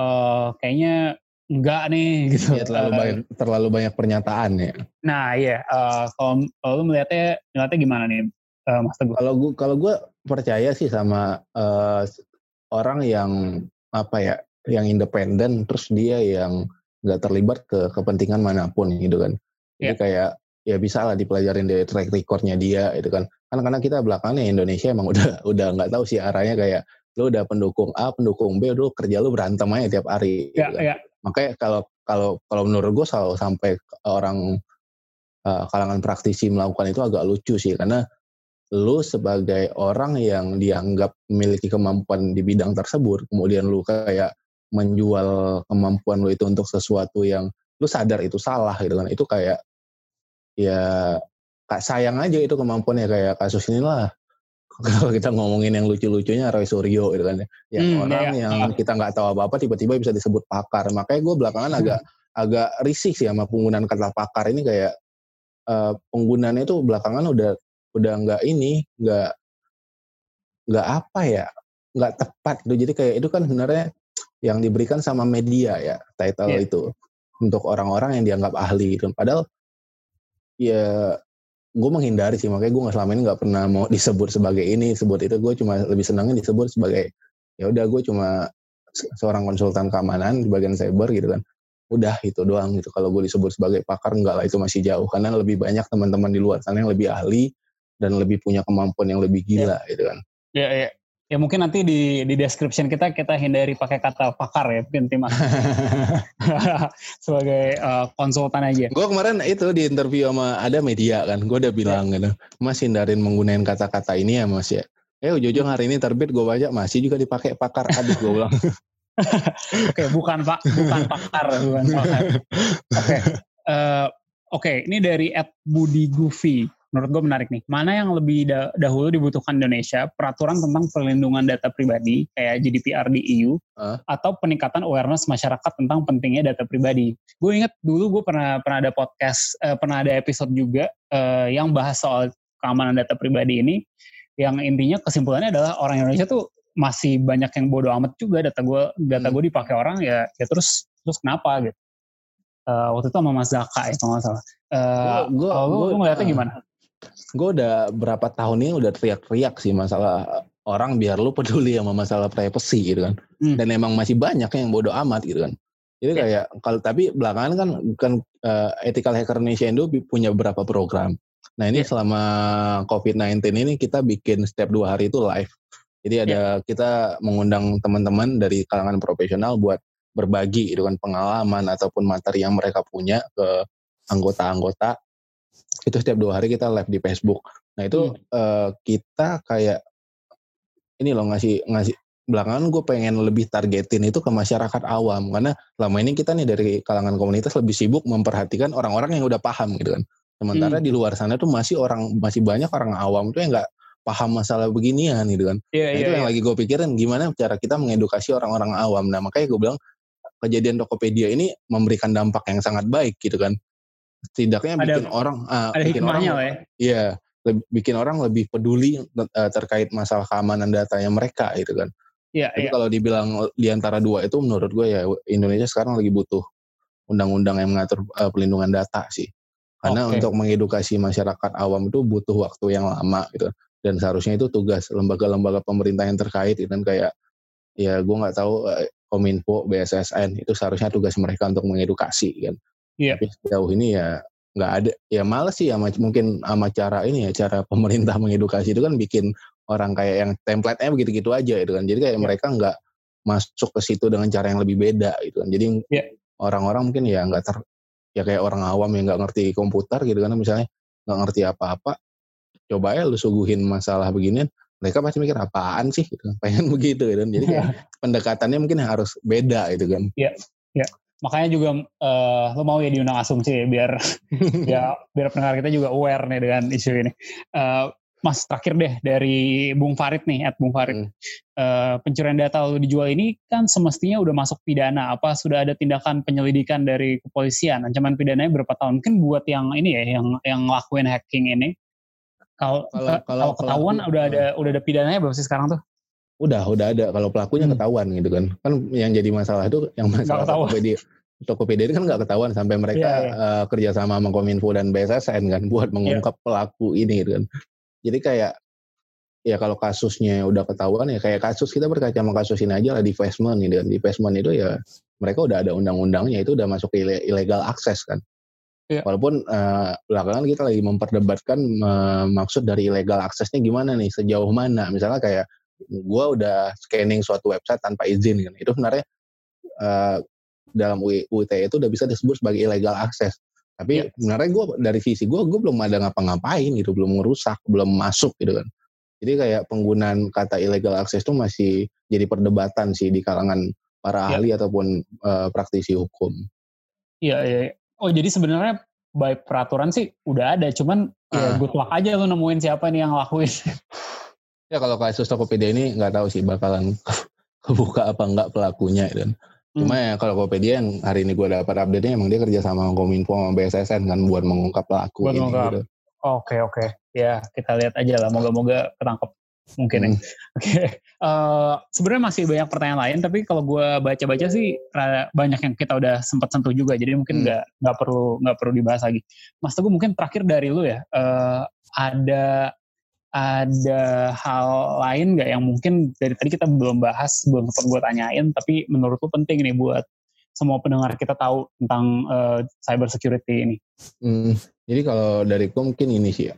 uh, kayaknya enggak nih [laughs] gitu ya, terlalu banyak terlalu banyak pernyataan ya. Nah iya uh, kalau kalau lu melihatnya melihatnya gimana nih uh, Mas Teguh? Kalau gua kalau gue percaya sih sama uh, orang yang apa ya yang independen terus dia yang nggak terlibat ke kepentingan mana pun gitu kan. Jadi yeah. kayak ya bisa lah dipelajarin dari track recordnya dia itu kan kan karena kita belakangnya Indonesia emang [laughs] udah udah nggak tahu sih arahnya kayak lu udah pendukung A, pendukung B, lu kerja lu berantem aja tiap hari. Ya, gitu. ya. Makanya kalau kalau kalau menurut gue selalu sampai orang uh, kalangan praktisi melakukan itu agak lucu sih karena lu sebagai orang yang dianggap memiliki kemampuan di bidang tersebut, kemudian lu kayak menjual kemampuan lu itu untuk sesuatu yang lu sadar itu salah gitu kan. Itu kayak ya kayak sayang aja itu kemampuannya kayak kasus inilah [laughs] kalau kita ngomongin yang lucu-lucunya Roy Suryo gitu kan ya. Yang hmm, orang ya, yang kita nggak tahu apa-apa tiba-tiba bisa disebut pakar. Makanya gue belakangan hmm. agak agak risih sih sama penggunaan kata pakar ini kayak uh, penggunaannya itu belakangan udah udah nggak ini nggak nggak apa ya nggak tepat gitu jadi kayak itu kan sebenarnya yang diberikan sama media ya title yeah. itu untuk orang-orang yang dianggap ahli gitu padahal ya gue menghindari sih makanya gue nggak selama ini nggak pernah mau [laughs] disebut sebagai ini sebut itu. Gue cuma lebih senangnya disebut sebagai ya udah gue cuma seorang konsultan keamanan di bagian cyber gitu kan. Udah itu doang gitu. Kalau gue disebut sebagai pakar enggak lah itu masih jauh. Karena lebih banyak teman-teman di luar sana yang lebih ahli dan lebih punya kemampuan yang lebih gila ya. gitu kan. Ya ya Ya mungkin nanti di di description kita kita hindari pakai kata pakar ya mungkin tim [laughs] sebagai uh, konsultan aja. Gue kemarin itu di interview sama ada media kan, gue udah bilang ya. gitu, Mas hindarin menggunakan kata-kata ini ya Mas ya. Eh ujung-ujung hari ini terbit gue baca masih juga dipakai pakar aduh gue bilang. [laughs] Oke, bukan pak, bukan pakar, bukan pakar. Oke, okay. uh, oke, okay, ini dari Ed Budi Gufi menurut gue menarik nih. Mana yang lebih da dahulu dibutuhkan Indonesia, peraturan tentang perlindungan data pribadi kayak GDPR di EU, uh. atau peningkatan awareness masyarakat tentang pentingnya data pribadi. Gue inget dulu gue pernah pernah ada podcast, uh, pernah ada episode juga uh, yang bahas soal keamanan data pribadi ini, yang intinya kesimpulannya adalah orang Indonesia tuh masih banyak yang bodoh amat juga data gue data hmm. gue dipakai orang ya ya terus terus kenapa gitu uh, waktu itu sama Mas Zaka ya kalau nggak salah uh, gue gue ngeliatnya gimana gue udah berapa tahun ini udah teriak-teriak sih masalah orang biar lu peduli sama masalah privacy gitu kan. Hmm. Dan emang masih banyak yang bodoh amat gitu kan. Jadi yeah. kayak kalau tapi belakangan kan kan uh, Ethical Hacker Indonesia Indo punya beberapa program. Nah ini yeah. selama COVID-19 ini kita bikin setiap dua hari itu live. Jadi ada yeah. kita mengundang teman-teman dari kalangan profesional buat berbagi gitu kan pengalaman ataupun materi yang mereka punya ke anggota-anggota itu setiap dua hari kita live di Facebook. Nah itu hmm. uh, kita kayak ini loh ngasih ngasih belakangan gue pengen lebih targetin itu ke masyarakat awam karena selama ini kita nih dari kalangan komunitas lebih sibuk memperhatikan orang-orang yang udah paham gitu kan. Sementara hmm. di luar sana tuh masih orang masih banyak orang awam tuh yang nggak paham masalah beginian gitu kan. Yeah, nah, yeah, itu yeah. yang lagi gue pikirin gimana cara kita mengedukasi orang-orang awam. Nah makanya gue bilang kejadian Tokopedia ini memberikan dampak yang sangat baik gitu kan setidaknya ada, bikin orang uh, ada bikin orang ya. Iya, bikin orang lebih peduli uh, terkait masalah keamanan datanya mereka gitu kan. Iya, Tapi iya. kalau dibilang di antara dua itu menurut gue ya Indonesia sekarang lagi butuh undang-undang yang mengatur uh, pelindungan data sih. Karena okay. untuk mengedukasi masyarakat awam itu butuh waktu yang lama gitu. Dan seharusnya itu tugas lembaga-lembaga pemerintah yang terkait gitu kan kayak ya gue nggak tahu Kominfo, BSSN itu seharusnya tugas mereka untuk mengedukasi kan. Yeah. Tapi sejauh ini ya nggak ada ya males sih ya mungkin sama cara ini ya cara [laughs] pemerintah mengedukasi itu kan bikin orang kayak yang template-nya begitu-gitu aja itu kan jadi kayak yeah. mereka nggak masuk ke situ dengan cara yang lebih beda gitu kan jadi yeah. orang-orang mungkin ya nggak ter ya kayak orang awam yang nggak ngerti komputer gitu kan misalnya nggak ngerti apa-apa coba ya lu suguhin masalah beginian mereka pasti mikir apaan sih gitu [laughs] pengen begitu gitu kan jadi kayak pendekatannya mungkin harus beda gitu kan iya yeah. yeah makanya juga uh, lo mau ya diundang asumsi ya biar [laughs] ya biar pendengar kita juga aware nih dengan isu ini. Uh, Mas terakhir deh dari Bung Farid nih, at Bung Farid. Hmm. Uh, pencurian data lalu dijual ini kan semestinya udah masuk pidana. Apa sudah ada tindakan penyelidikan dari kepolisian? Ancaman pidananya berapa tahun? Mungkin buat yang ini ya, yang yang ngelakuin hacking ini. Kalau kalau ketahuan udah ada udah ada pidananya belum sih sekarang tuh? Udah, udah ada. Kalau pelakunya hmm. ketahuan gitu kan. Kan yang jadi masalah itu yang masalah Tokopedia. Tokopedia itu kan nggak ketahuan sampai mereka yeah, yeah. Uh, kerjasama sama Kominfo dan BSSN kan [laughs] buat mengungkap yeah. pelaku ini gitu kan. Jadi kayak ya kalau kasusnya udah ketahuan ya kayak kasus kita berkaca sama kasus ini aja lah di investment gitu kan. Di investment itu ya mereka udah ada undang-undangnya itu udah masuk ke ilegal akses kan. Yeah. Walaupun uh, belakangan kita lagi memperdebatkan uh, maksud dari ilegal aksesnya gimana nih, sejauh mana. Misalnya kayak gue udah scanning suatu website tanpa izin kan itu sebenarnya uh, dalam UITE itu udah bisa disebut sebagai illegal access tapi ya. sebenarnya gue dari visi gue gue belum ada ngapa-ngapain gitu belum merusak belum masuk gitu kan jadi kayak penggunaan kata illegal access itu masih jadi perdebatan sih di kalangan para ya. ahli ataupun uh, praktisi hukum iya iya oh jadi sebenarnya baik peraturan sih udah ada cuman ah. ya good luck aja lo nemuin siapa nih yang lakuin [laughs] Ya kalau kasus Tokopedia ini nggak tahu sih bakalan [laughs] kebuka apa enggak pelakunya dan Cuma hmm. ya kalau Tokopedia yang hari ini gue dapat update-nya emang dia kerja sama Kominfo sama BSSN kan buat mengungkap pelaku buat ini mengungkap. gitu. Oke oke. Ya kita lihat aja lah moga-moga ketangkep mungkin ya. hmm. ya. [laughs] Oke. Okay. Uh, eh, Sebenarnya masih banyak pertanyaan lain tapi kalau gue baca-baca sih banyak yang kita udah sempat sentuh juga jadi mungkin hmm. nggak hmm. nggak perlu nggak perlu dibahas lagi. Mas Teguh mungkin terakhir dari lu ya uh, ada ada hal lain nggak yang mungkin dari tadi kita belum bahas, belum sempat gue tanyain, tapi menurut lu penting nih buat semua pendengar kita tahu tentang uh, cyber security ini? Hmm, jadi kalau dari gue mungkin ini sih ya,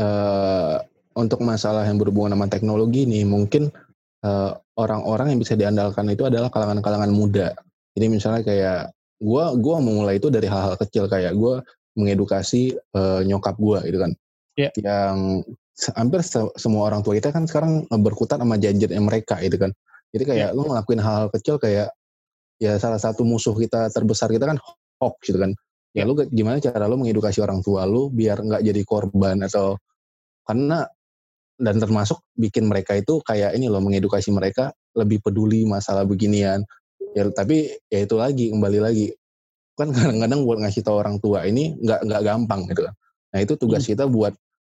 uh, untuk masalah yang berhubungan sama teknologi ini mungkin eh, orang-orang yang bisa diandalkan itu adalah kalangan-kalangan muda. Jadi misalnya kayak gue, gue memulai itu dari hal-hal kecil kayak gue mengedukasi uh, nyokap gue gitu kan, yeah. yang hampir se semua orang tua kita kan sekarang berkutat sama gadgetnya mereka gitu kan. Jadi kayak yeah. lu ngelakuin hal-hal kecil kayak ya salah satu musuh kita terbesar kita kan hoax gitu kan. ya lu gimana cara lu mengedukasi orang tua lu biar nggak jadi korban atau karena dan termasuk bikin mereka itu kayak ini loh mengedukasi mereka lebih peduli masalah beginian ya tapi ya itu lagi kembali lagi kan kadang-kadang buat ngasih tahu orang tua ini nggak nggak gampang gitu kan nah itu tugas hmm. kita buat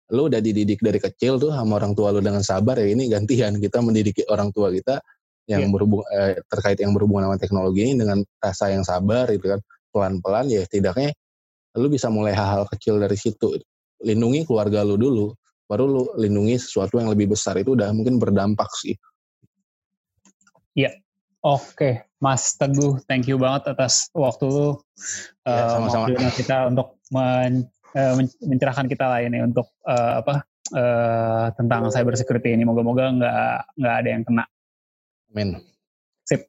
lu udah dididik dari kecil tuh sama orang tua lu dengan sabar ya ini gantian kita mendidik orang tua kita yang yeah. berhubung eh, terkait yang berhubungan sama teknologi ini dengan rasa yang sabar gitu kan. Pelan-pelan ya tidaknya lu bisa mulai hal-hal kecil dari situ. Lindungi keluarga lu dulu baru lu lindungi sesuatu yang lebih besar. Itu udah mungkin berdampak sih. Iya. Oke Mas Teguh thank you banget atas waktu lu ya, sama-sama. uh, kita untuk men uh, mencerahkan kita lah ini untuk uh, apa uh, tentang cyber security ini. Moga-moga nggak nggak ada yang kena. Amin. Sip.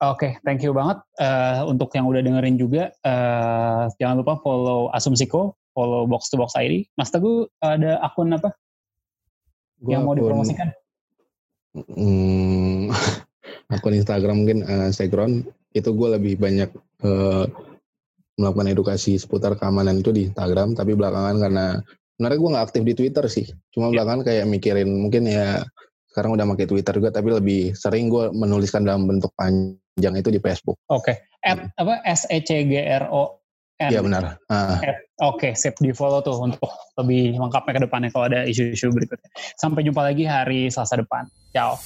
Oke, okay, thank you banget uh, untuk yang udah dengerin juga. Uh, jangan lupa follow Asumsiko, follow Box to Box ID. Mas Teguh ada akun apa? Gua yang mau akun, dipromosikan? Hmm, [laughs] akun Instagram mungkin uh, Segron. Itu gue lebih banyak uh, melakukan edukasi seputar keamanan itu di Instagram tapi belakangan karena sebenarnya gue nggak aktif di Twitter sih cuma yeah. belakangan kayak mikirin mungkin ya sekarang udah pakai Twitter juga tapi lebih sering gue menuliskan dalam bentuk panjang itu di Facebook. Oke. Okay. At apa S E C G R O N. Iya benar. Uh. Oke, okay, sip di follow tuh untuk lebih lengkapnya ke depannya kalau ada isu-isu berikutnya. Sampai jumpa lagi hari Selasa depan. Ciao.